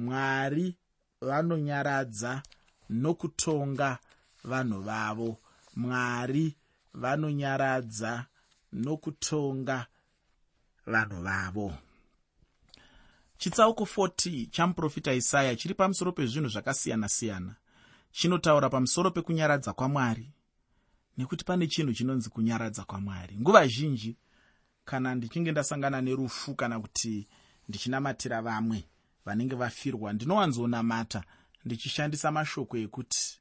mwari vanonyaradza nokutonga vanhu vavo. Mwari vanonyaradza nokutonga vanhu vavo. Chitsauko 40 chamuprofita isaya chiri pamusoro pezvinhu zvakasiyana-siyana. Chinotaura pamusoro pekunyaradza kwamwari nekuti pane chinhu chinonzi kunyaradza kwamwari. Nguva zhinji kana ndichinge ndasangana nerufu kana kuti ndichinamatira vamwe vanenge vafirwa. Ndinowanzonamata ndichishandisa mashoko ekuti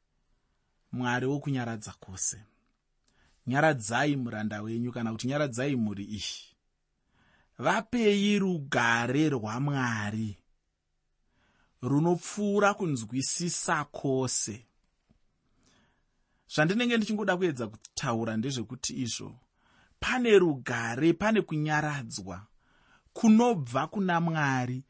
mwari wokunyaradza kwose. Nyaradzai muranda wenyu kana kuti nyaradzai mhuri iyi vapei rugare rwamwari runopfuura kunzwisisa kwose. Zvandinenge ndichingoda kuedza kutaura ndezvekuti izvo pane rugare pane kunyaradzwa kunobva kuna mwari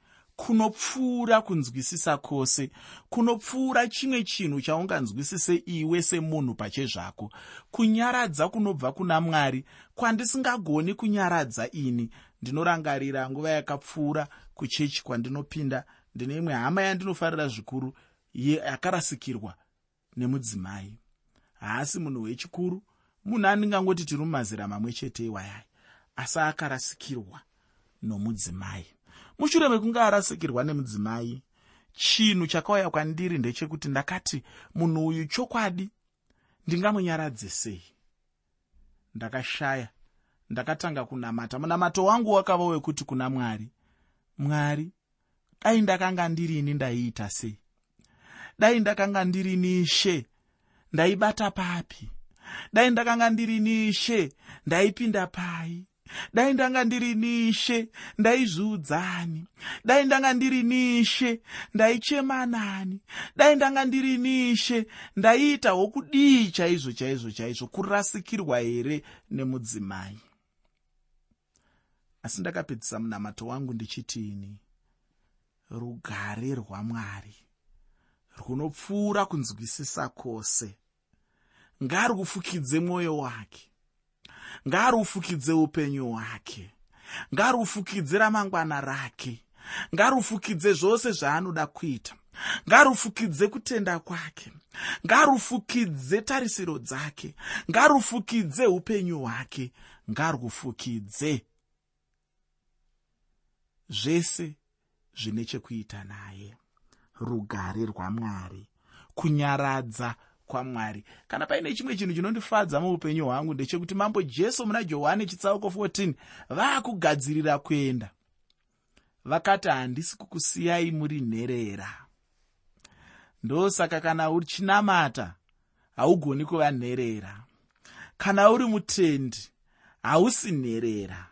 kunopfuura kunzwisisa kwose kunopfuura chimwe chinhu chaunganzwisise iwe semunhu pachezvako kunyaradza kunobva kuna mwari kwandisingagoni kunyaradza ini. Ndinorangarira nguva yakapfuura kuchechi kwandinopinda. Ndine imwe hama yandinofarira zvikuru yakarasikirwa nemudzimai. Haasi munhu wechikuru munhu andingangoti tiri mumazera mamwe chete iwayai asi akarasikirwa nomudzimai mushure mekunge arasikirwa nemudzimai chinhu chakauya kwandiri ndechekuti ndakati munhu uyu chokwadi? Ndingamunyaradze sei? Ndakashaya ndakatanga kunamata. Munamato wangu wakava wekuti kuna mwari mwari dai ndakanga ndirini ndaiita sei? Dai ndakanga ndirini she ndaibata papi? Dai ndakanga ndirini she ndaipinda pai dai ndanga ndiri nishe ndaizviudzani. Dai ndanga ndiri nishe ndaichema nani dai ndanga ndiri nishe ndaiita hwokudii chaizvo chaizvo chaizvo kurasikirwa here nemudzimai? Asi ndakapedzisa munamato wangu ndichitini rugare rwamwari runopfuura kunzwisisa kwose. Ngarufukidze mwoyo wake ngarufukidze upenyu hwake. Ngarufukidze ramangwana rake. Ngarufukidze zvose zvaanoda kuita. Ngarufukidze kutenda kwake. Ngarufukidze tarisiro dzake. Ngarufukidze upenyu hwake. Ngarufukidze zvese zvine chekuita naye. Rugare rwamwari kunyaradza kwamwari. Kana paine chimwe chinhu chinondifadza muupenyu hwangu ndechekuti mambo jesu muna johani chitsauko 14 vaakugadzirira kuenda. Vakati handisi kukusiyai muri nherera. Ndosaka kana uchinamata haugoni kuva nherera. Kana uri mutendi hausi nherera.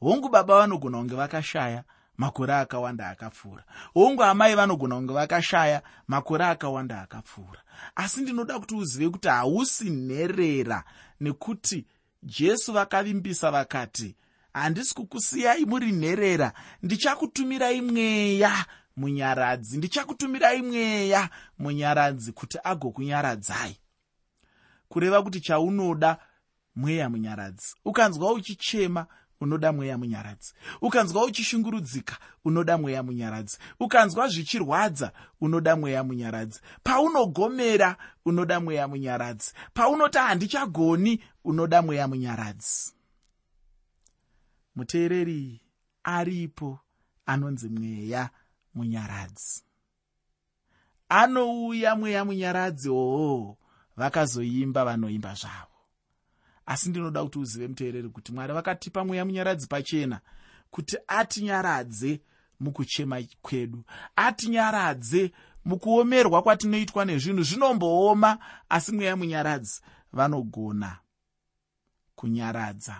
Hongu baba vanogona kunge vakashaya makore akawanda akapfuura. Hongu amai vanogona kunge vakashaya makore akawanda akapfuura. Asi ndinoda kuti uzive kuti hausi nherera nekuti jesu vakavimbisa vakati handisi kukusiyai muri nherera. Ndichakutumirai mweya munyaradzi. Ndichakutumirai mweya munyaradzi kuti agokunyaradzai. Kureva kuti chaunoda mweya munyaradzi ukanzwa uchichema unoda mweya munyaradzi. Ukanzwa uchishungurudzika unoda mweya munyaradzi. Ukanzwa zvichirwadza unoda mweya munyaradzi. Paunogomera unoda mweya munyaradzi. Paunoti handichagoni unoda mweya munyaradzi. Muteereri aripo anonzi mweya munyaradzi. Anouya mweya munyaradzi hoho vakazoimba vanoimba zvavo asi ndinoda kuti uzive muteereri kuti mwari vakatipa mweya munyaradzi pachena kuti atinyaradze mukuchema kwedu. Atinyaradze mukuomerwa kwatinoitwa nezvinhu zvinombooma asi mweya munyaradzi vanogona kunyaradza.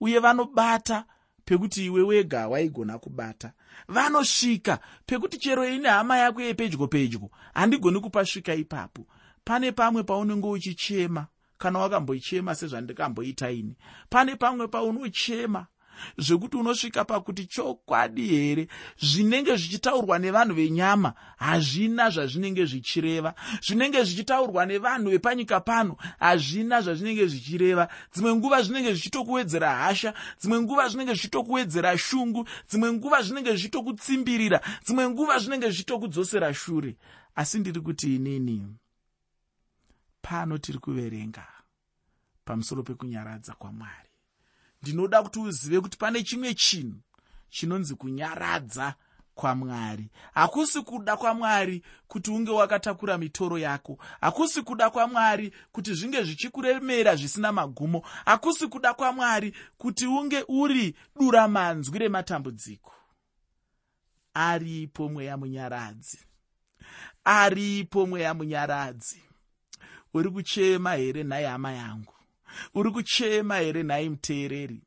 Uye vanobata pekuti iwe wega waigona kubata. Vanosvika pekuti chero ine hama yako yepedyo pedyo handigoni kupasvika ipapo. Pane pamwe paunenge uchichema kana wakambochema sezvandikamboita ini. Pane pamwe paunochema zvekuti unosvika pakuti chokwadi here? Zvinenge zvichitaurwa nevanhu venyama hazvina zvazvinenge zvichireva. Zvinenge zvichitaurwa nevanhu vepanyika pano hazvina zvazvinenge zvichireva. Dzimwe nguva zvinenge zvichitokuwedzera hasha dzimwe nguva zvinenge zvichitokuwedzera shungu dzimwe nguva zvinenge zvichitokutsimbirira dzimwe nguva zvinenge zvichitokudzosera shure. Asi ndiri kuti inini pano tiri kuverenga pamusoro pekunyaradza kwamwari. Ndinoda kuti uzive kuti pane chimwe chinhu chinonzi kunyaradza kwamwari. Hakusi kuda kwamwari kuti unge wakatakura mitoro yako. Hakusi kuda kwamwari kuti zvinge zvichikuremera zvisina magumo. Hakusi kuda kwamwari kuti unge uri dura manzwi rematambudziko. Aripo mweya munyaradzi. Aripo mweya munyaradzi uri kuchema here nhai hama yangu? Uri kuchema here nhai muteereri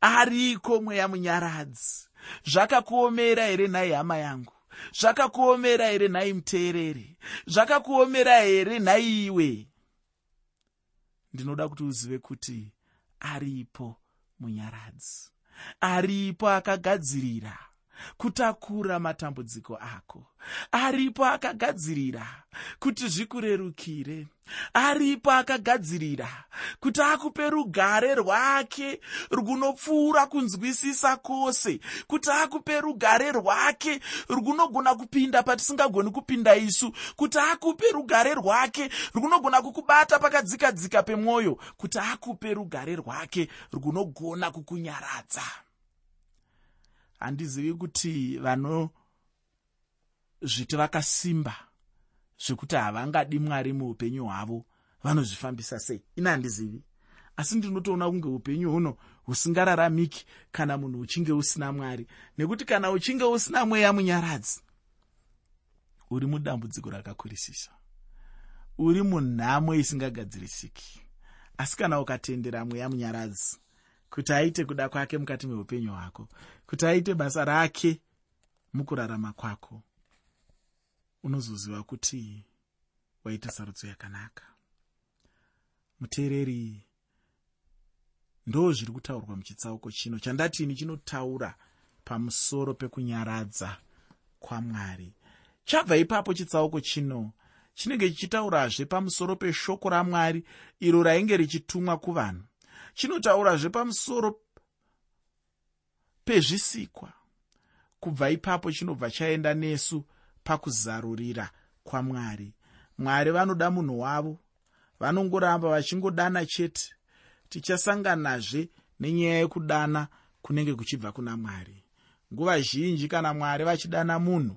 ariko mweya munyaradzi zvakakuomera here nhai hama yangu? Zvakakuomera here nhai muteereri zvakakuomera here nhai iwe ndinoda kuti uzive kuti aripo munyaradzi. Aripo akagadzirira kutakura matambudziko ako. Aripo akagadzirira kuti zvikurerukire. Aripo akagadzirira kuti akupe rugare rwake runopfuura kunzwisisa kwose. Kuti akupe rugare rwake runogona kupinda patisingagoni kupinda isu. Kuti akupe rugare rwake runogona kukubata pakadzikadzika pemwoyo kuti akupe rugare rwake runogona kukunyaradza handizivi kuti vanozviti vakasimba zvekuti havangadi mwari muupenyu hwavo vanozvifambisa sei? Ina handizivi. Asi ndinotoona kunge upenyu huno husingararamiki kana munhu uchinge usina mwari. Nekuti kana uchinge usina mweya munyaradzi uri mudambudziko rakakurisisa. Uri munhamo isingagadzirisiki. Asi kana ukatendera mweya munyaradzi kuti aite kuda kwake mukati meupenyu hwako kuti aite basa rake mukurarama kwako unozoziva kuti waita sarudzo yakanaka. Muteereri ndo zviri kutaurwa muchitsauko chino. Chandatini chinotaura pamusoro pekunyaradza kwamwari. Chabva ipapo chitsauko chino chinenge chichitaurazve pamusoro peshoko ramwari iro rainge richitumwa kuvanhu chinotaurazve pamusoro pezvisikwa. Kubva ipapo chinobva chaenda nesu pakuzarurira kwamwari. Mwari vanoda munhu wavo vanongoramba vachingodana chete. Tichasanganazve nenyaya yekudana kunenge kuchibva kuna mwari. Nguva zhinji kana mwari vachidana munhu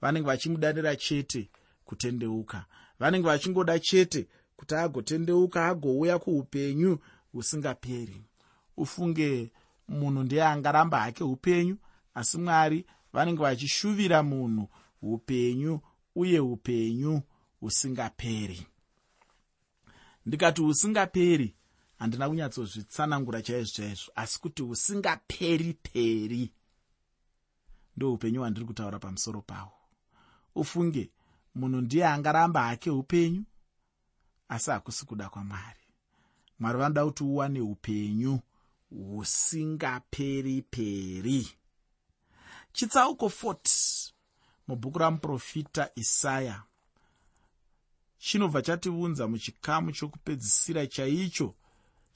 vanenge vachimudanira chete kutendeuka. Vanenge vachingoda chete kuti agotendeuka agouya kuupenyu husingaperi ufunge munhu ndiye angaramba hake upenyu asi mwari vanenge vachishuvira munhu upenyu uye upenyu husingaperi ndikati husingaperi handina kunyatsozvitsanangura chaizvo chaizvo asi kuti husingaperi peri ndo upenyu hwandiri kutaura pamusoro pahwo ufunge munhu ndiye angaramba hake upenyu asi hakusi kuda kwamwari mwari vanoda kuti uwane upenyu husingaperi peri. Chitsauko 40 mubhuku ramuprofita isaya. Chinobva chatiunza muchikamu chokupedzisira chaicho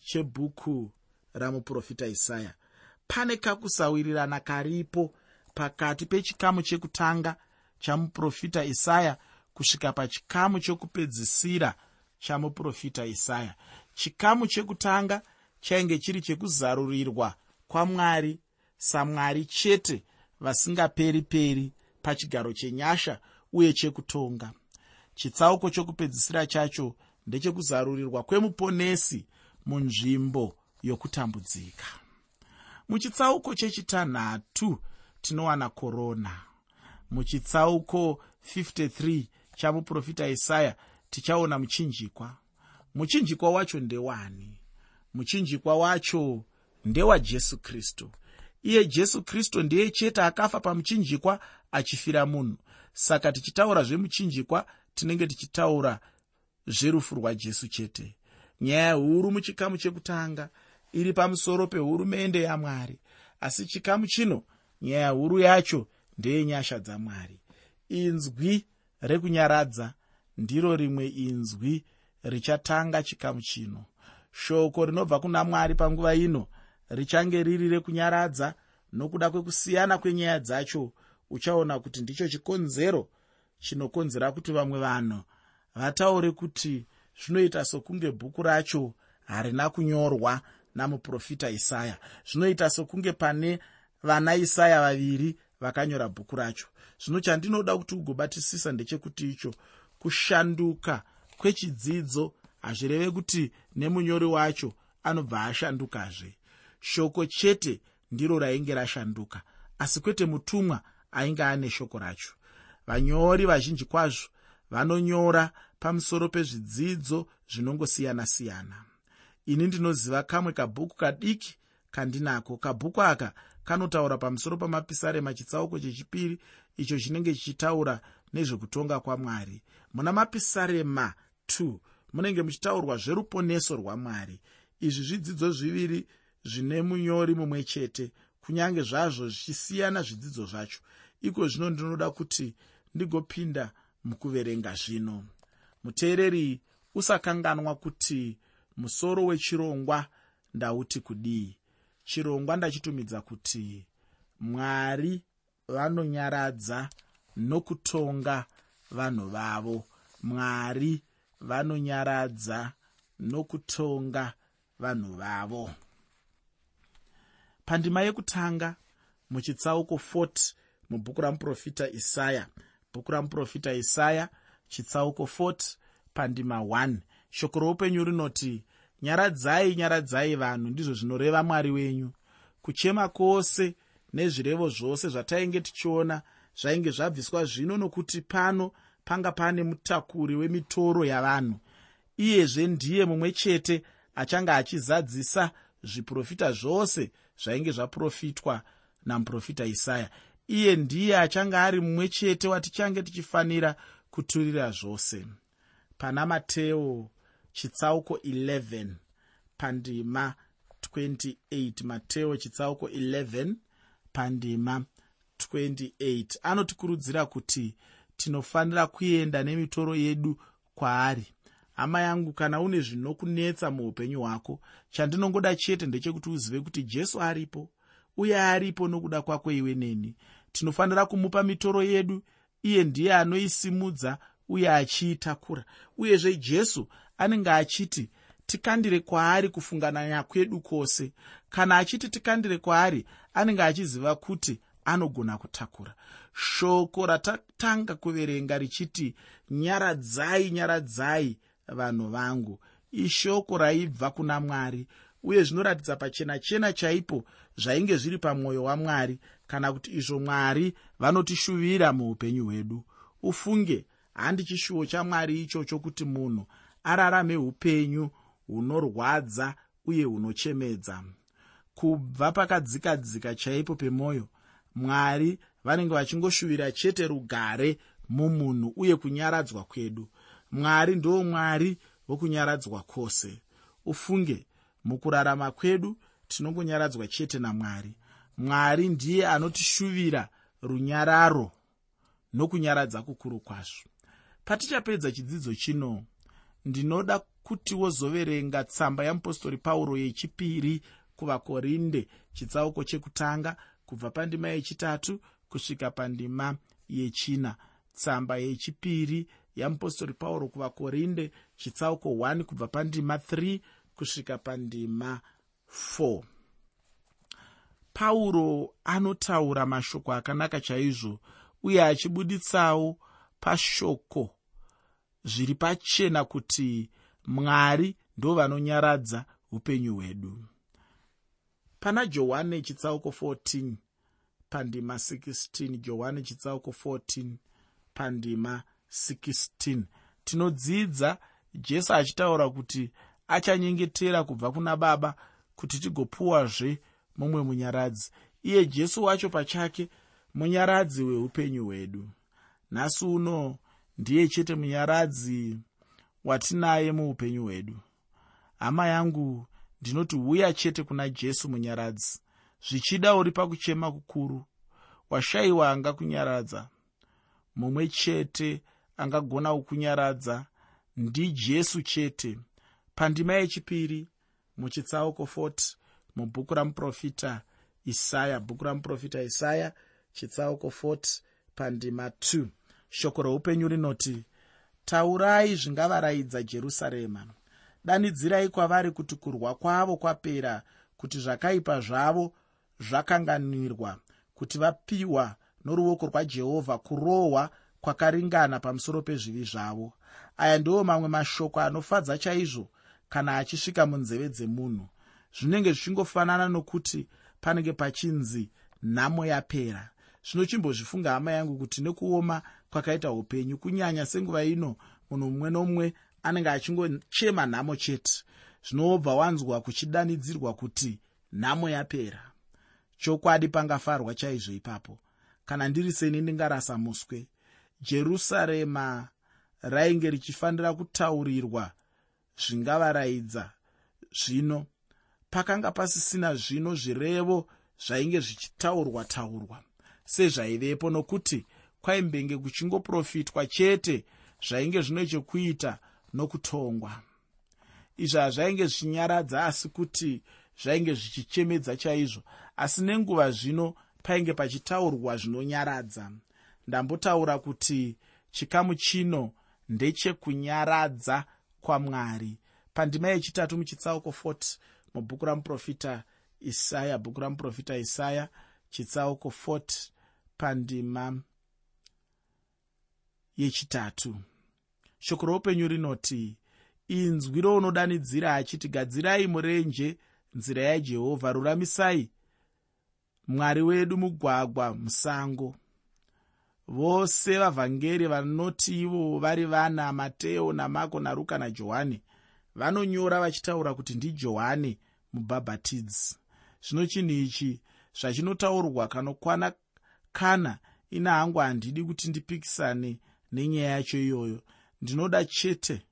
chebhuku ramuprofita isaya. Pane kakusawirirana karipo pakati pechikamu chekutanga chamuprofita isaya kusvika pachikamu chokupedzisira chamuprofita isaya chikamu chekutanga chainge chiri chekuzarurirwa kwamwari samwari chete vasingaperi peri pachigaro chenyasha uye chekutonga. Chitsauko chokupedzisira chacho ndechekuzarurirwa kwemuponesi munzvimbo yokutambudzika. Muchitsauko chechitanhatu tinowana korona muchitsauko 53 chamuprofita isaya tichaona muchinjikwa muchinjikwa wacho ndewani. Muchinjikwa wacho ndewajesu kristu. Iye jesu kristu ndiye chete akafa pamuchinjikwa achifira munhu. Saka tichitaura zvemuchinjikwa tinenge tichitaura zverufu rwajesu chete. Nyaya huru muchikamu chekutanga iri pamusoro pehurumende yamwari. Asi chikamu chino nyaya huru yacho ndeyenyasha dzamwari. Inzwi rekunyaradza ndiro rimwe inzwi richatanga chikamu chino. Shoko rinobva kuna mwari panguva ino richange riri rekunyaradza nokuda kwekusiyana kwenyaya dzacho. Uchaona kuti ndicho chikonzero chinokonzera kuti vamwe vanhu vataure kuti zvinoita sokunge bhuku racho harina kunyorwa namuprofita isaya. Zvinoita sokunge pane vana isaya vaviri vakanyora bhuku racho. Zvino chandinoda kuti ugobatisisa ndechekuti icho kushanduka kwechidzidzo hazvireve kuti nemunyori wacho anobva ashandukazve. Shoko chete ndiro rainge rashanduka asi kwete mutumwa ainge ane shoko racho. Vanyori vazhinji kwazvo vanonyora pamusoro pezvidzidzo zvinongosiyana-siyana. Ini ndinoziva kamwe kabhuku kadiki kandinako. Kabhuku aka kanotaura pamusoro pamapisarema chitsauko chechipiri icho chinenge chichitaura nezvekutonga kwamwari. Muna mapisarema 2 munenge muchitaurwa zveruponeso rwamwari. Izvi zvidzidzo zviviri zvine munyori mumwe chete kunyange zvazvo zvichisiyana zvidzidzo zvacho. Iko zvino ndinoda kuti ndigopinda mukuverenga zvino. Muteereri usakanganwa kuti musoro wechirongwa ndauti kudii. Chirongwa ndachitumidza kuti mwari vanonyaradza nokutonga vanhu vavo. Mwari vanonyaradza nokutonga vanhu vavo. Pandima yekutanga muchitsauko 40 mubhuku ramuprofita isaya. Bhuku ramuprofita isaya chitsauko 40 pandima 1 shoko roupenyu rinoti nyaradzai nyaradzai vanhu ndizvo zvinoreva mwari wenyu. Kuchema kwose nezvirevo zvose zvatainge tichiona zvainge zvabviswa zvino nokuti pano panga pane mutakuri wemitoro yavanhu. Iyezve ndiye mumwe chete achange achizadzisa zviprofita zvose zvainge zvaprofitwa namuprofita isaya. Iye ndiye achange ari mumwe chete watichange tichifanira kuturira zvose. Pana mateo chitsauko 11 pandima 28 mateo chitsauko 11 pandima 28 anotikurudzira kuti tinofanira kuenda nemitoro yedu kwaari. Hama yangu kana une zvinokunetsa muupenyu hwako chandinongoda chete ndechekuti uzive kuti jesu aripo. Uye aripo nokuda kwako iwe neni. Tinofanira kumupa mitoro yedu iye ndiye anoisimudza uye achiitakura. Uyezve jesu anenge achiti tikandire kwaari kufungananya kwedu kwose. Kana achiti tikandire kwaari anenge achiziva kuti anogona kutakura. Shoko ratatanga kuverenga richiti nyaradzai nyaradzai vanhu vangu. Ishoko raibva kuna mwari uye zvinoratidza pachena chena chaipo zvainge zviri pamwoyo wamwari kana kuti izvo mwari vanotishuvira muupenyu hwedu. Ufunge handi chishuwo chamwari ichocho kuti munhu ararame upenyu hunorwadza uye hunochemedza. Kubva pakadzikadzika chaipo pemwoyo mwari vanenge vachingoshuvira chete rugare mumunhu uye kunyaradzwa kwedu. Mwari ndo mwari wokunyaradzwa kwose. Ufunge mukurarama kwedu tinongonyaradzwa chete namwari. Mwari ndiye anotishuvira runyararo nokunyaradza kukuru kwazvo. Patichapedza chidzidzo chino ndinoda kuti wozoverenga tsamba yamupostori pauro yechipiri kuvakorinde chitsauko chekutanga kubva pandima yechitatu kusvika pandima yechina. Tsamba yechipiri yamupostori pauro kuvakorinde chitsauko 1 kubva pandima 3 kusvika pandima 4 pauro anotaura mashoko akanaka chaizvo uye achibuditsawo pashoko zviri pachena kuti mwari ndo vanonyaradza upenyu hwedu. Pana johani chitsauko 14 pandima 16 johani chitsauko 14 pandima 16 tinodzidza jesu achitaura kuti achanyengetera kubva kuna baba kuti tigopuwazve mumwe munyaradzi. Iye jesu wacho pachake munyaradzi weupenyu hwedu. Nhasi uno ndiye chete munyaradzi watinaye muupenyu hwedu. Hama yangu ndinoti uya chete kuna jesu munyaradzi zvichida uri pakuchema kukuru washayiwa angakunyaradza. Mumwe chete angagona kukunyaradza ndijesu chete. Pandima yechipiri muchitsauko 40 mubhuku ramuprofita isaya bhuku ramuprofita isaya chitsauko 40 pandima 2 shoko roupenyu rinoti taurai zvingavaraidza jerusarema. Danidzirai kwavari kuti kurwa kwavo kwapera kuti zvakaipa zvavo zvakanganirwa kuti vapiwa noruoko rwajehovha kurohwa kwakaringana pamusoro pezvivi zvavo. Aya ndiwo mamwe mashoko anofadza chaizvo kana achisvika munzeve dzemunhu. Zvinenge zvichingofanana nokuti panenge pachinzi nhamo yapera. Zvino chimbozvifunga hama yangu kuti nekuoma kwakaita upenyu kunyanya senguva ino munhu mumwe nomumwe anenge achingochema nhamo chete. Zvinobva wanzwa kuchidanidzirwa kuti nhamo yapera chokwadi pangafarwa chaizvo ipapo. Kana ndiri seni ndingarasa muswe. Jerusarema rainge richifanira kutaurirwa zvingavaraidza zvino. Pakanga pasisina zvino zvirevo zvainge zvichitaurwa taurwa sezvaivepo nokuti kwaimbenge kuchingoprofitwa chete zvainge zvino chekuita nokutongwa. Izvi hazvainge zvichinyaradza asi kuti zvainge zvichichemedza chaizvo asi nenguva zvino painge pachitaurwa zvinonyaradza. Ndambotaura kuti chikamu chino ndechekunyaradza kwamwari. Pandima yechitatu muchitsauko 40 mubhuku ramuprofita isaya bhuku ramuprofita isaya chitsauko 40 pandima yechitatu. Shoko roupenyu rinoti inzwi rounodanidzira achiti gadzirai murenje nzira yajehovha ruramisai mwari wedu mugwagwa musango. Vose vavhangeri vanoti ivo vari vana mateo namako naruka najohani vanonyora vachitaura kuti ndijohani mubhabhatidzi. Zvino chinhu ichi zvachinotaurwa kanokwana kana ina hangu handidi kuti ndipikisane nenyaya yacho iyoyo. Ndinoda chete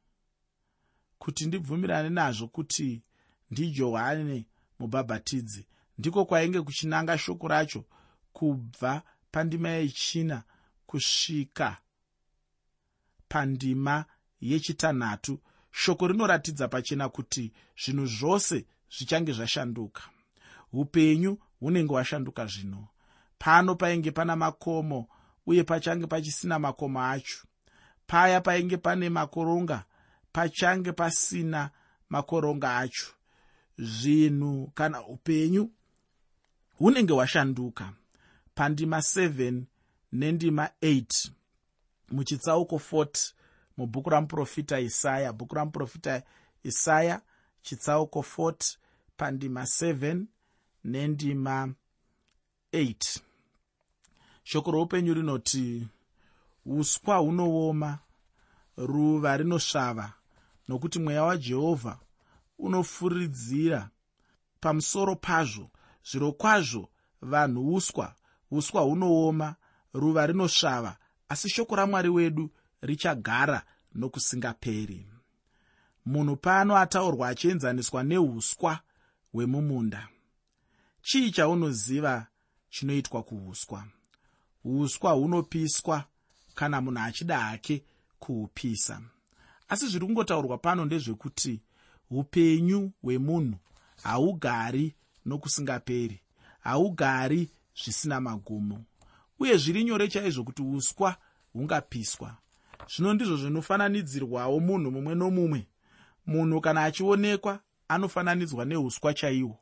kuti ndibvumirane nazvo kuti ndijohani mubhabhatidzi ndiko kwainge kuchinanga shoko racho kubva pandima yechina kusvika pandima yechitanhatu. Shoko rinoratidza pachena kuti zvinhu zvose zvichange zvashanduka. Upenyu hunenge hwashanduka zvino. Pano painge pana makomo uye pachange pachisina makomo acho. Paya painge pane makoronga pachange pasina makoronga acho. Zvinhu kana upenyu hunenge hwashanduka pandima 7 nendima 8 muchitsauko 40 mubhuku ramuprofita isaya. Bhuku ramuprofita isaya chitsauko 40 pandima 7 nendima 8 shoko roupenyu rinoti uswa hunooma ruva rinosvava nokuti mweya wajehovha unofuridzira pamusoro pazvo zviro kwazvo vanhu uswa uswa hunooma ruva rinosvava asi shoko ramwari wedu richagara nokusingaperi. Munhu pano ataurwa achienzaniswa neuswa hwemumunda. Chii chaunoziva chinoitwa kuuswa uswa hunopiswa kana munhu achida hake kuhupisa. Asi zviri kungotaurwa pano ndezvekuti upenyu hwemunhu haugari nokusingaperi. Haugari zvisina magumo uye zviri nyore chaizvo kuti uswa hungapiswa. Zvino ndizvo zvinofananidzirwawo munhu mumwe nomumwe. Munhu kana achionekwa anofananidzwa neuswa chaihwo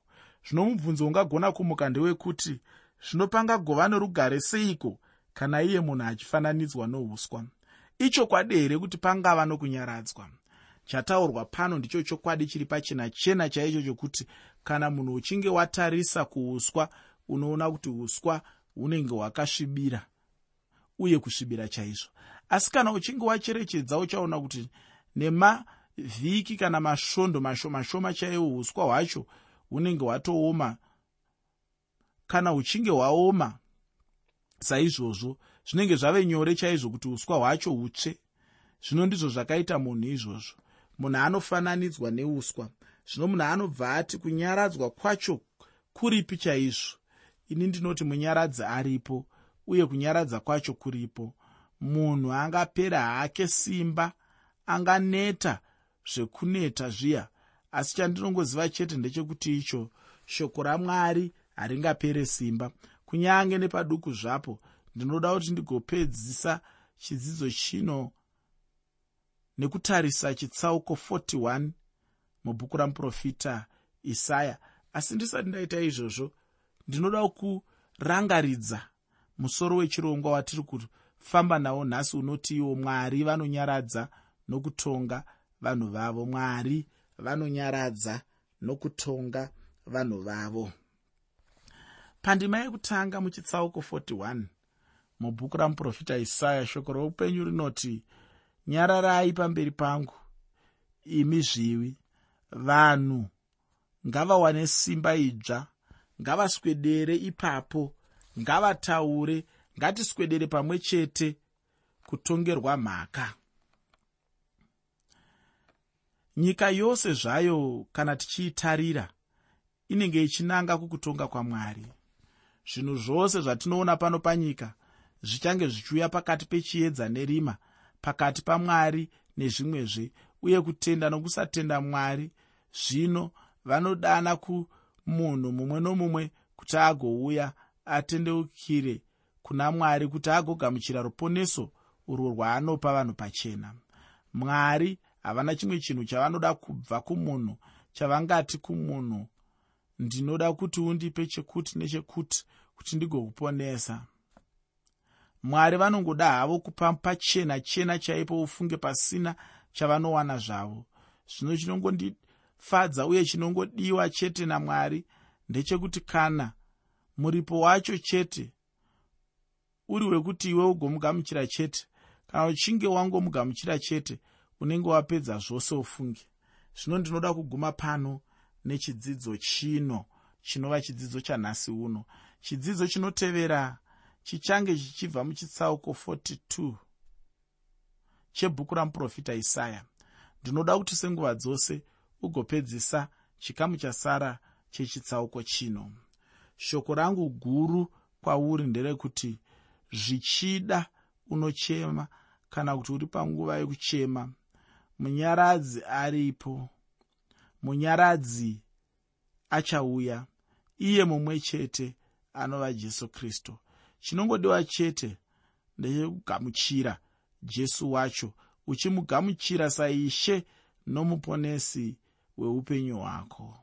zvino mubvunzo ungagona kumuka ndewekuti zvino pangagova norugare seiko kana iye munhu achifananidzwa nouswa ichokwadi here kuti pangava nokunyaradzwa chataurwa pano ndicho chokwadi chiri pachena. Chena chaicho chokuti kana munhu uchinge watarisa kuuswa unoona kuti uswa hunenge hwakasvibira uye kusvibira chaizvo. Asi kana uchinge wacherechedza uchaona kuti nemavhiki kana masvondo mashoma shoma chaiwo uswa hwacho hunenge hwatooma. Kana huchinge hwaoma saizvozvo zvinenge zvave nyore chaizvo kuti uswa hwacho hutsve. Zvino ndizvo zvakaita munhu izvozvo munhu anofananidzwa neuswa. Zvino munhu anobva ati kunyaradzwa kwacho kuripi chaizvo? Ini ndinoti munyaradzi aripo uye kunyaradza kwacho kuripo. Munhu angapera hake simba anganeta zvekuneta zviya. Asi chandinongoziva chete ndechekuti icho shoko ramwari haringapere simba. Kunyange nepaduku zvapo ndinoda kuti ndigopedzisa chidzidzo chino nekutarisa chitsauko 41 mubhuku ramuprofita isaya. Asi ndisati ndaita izvozvo ndinoda kurangaridza musoro wechirongwa watiri kufamba nawo nhasi unoti iwo mwari vanonyaradza nokutonga vanhu vavo. Mwari vanonyaradza nokutonga vanhu vavo. Pandima yekutanga muchitsauko 41 mubhuku ramuprofita isaya shoko roupenyu rinoti nyararai pamberi pangu imi zviwi. Vanhu ngavawane simba idzva. Ngavaswedere ipapo. Ngavataure. Ngatiswedere pamwe chete kutongerwa mhaka. Nyika yose zvayo kana tichiitarira inenge ichinanga kukutonga kwamwari. Zvinhu zvose zvatinoona pano panyika zvichange zvichiuya pakati pechiedza nerima pakati pamwari nezvimwezve uye kutenda nokusatenda mwari zvino vanodana kumunhu mumwe nomumwe kuti agouya atendeukire kuna mwari kuti agogamuchira ruponeso urwo rwaanopa vanhu pachena. Mwari havana chimwe chinhu chavanoda kubva kumunhu chavangati kumunhu ndinoda kuti undipe chekuti nechekuti kuti ndigokuponesa mwari vanongoda havo kupa pachena chena chaipo ufunge pasina chavanowana zvavo. Zvino chinongondifadza uye chinongodiwa chete namwari ndechekuti kana muripo wacho chete uri wekuti iwe ugomugamuchira chete kana uchinge wangomugamuchira chete unenge wapedza zvose ufunge. Zvino ndinoda kuguma pano nechidzidzo chino chinova chidzidzo chanhasi uno. Chidzidzo chinotevera chichange chichibva muchitsauko 42 chebhuku ramuprofita isaya. Ndinoda kuti senguva dzose ugopedzisa chikamu chasara chechitsauko chino. Shoko rangu guru kwauri nderekuti zvichida unochema kana kuti uri panguva yekuchema munyaradzi aripo. Munyaradzi achauya. Iye mumwe chete anova jesu kristu chinongodiwa chete ndechekugamuchira jesu wacho uchimugamuchira saishe nomuponesi weupenyu hwako